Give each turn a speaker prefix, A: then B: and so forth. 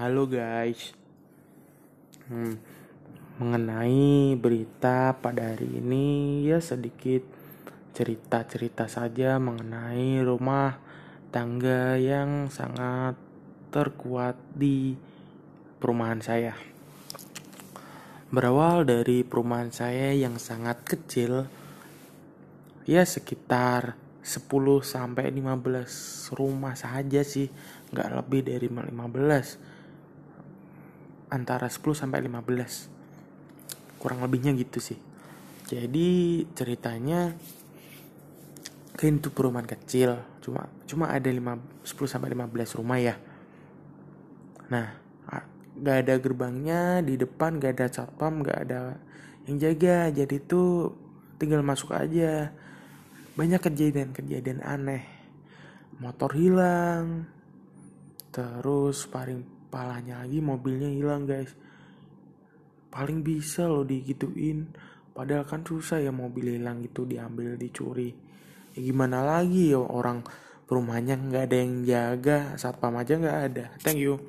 A: Halo guys, hmm, mengenai berita pada hari ini ya sedikit cerita-cerita saja mengenai rumah tangga yang sangat terkuat di perumahan saya. Berawal dari perumahan saya yang sangat kecil, ya sekitar 10 sampai 15 rumah saja sih, nggak lebih dari 15 antara 10 sampai 15 kurang lebihnya gitu sih. Jadi ceritanya kan itu perumahan kecil. Cuma cuma ada 5, 10 sampai 15 rumah ya. Nah gak ada gerbangnya di depan gak ada satpam gak ada yang jaga. Jadi tuh tinggal masuk aja. Banyak kejadian-kejadian aneh. Motor hilang. Terus paling palanya lagi mobilnya hilang guys. Paling bisa loh digituin. Padahal kan susah ya mobil hilang itu diambil dicuri. Ya gimana lagi ya orang perumahannya nggak ada yang jaga satpam aja nggak ada. Thank you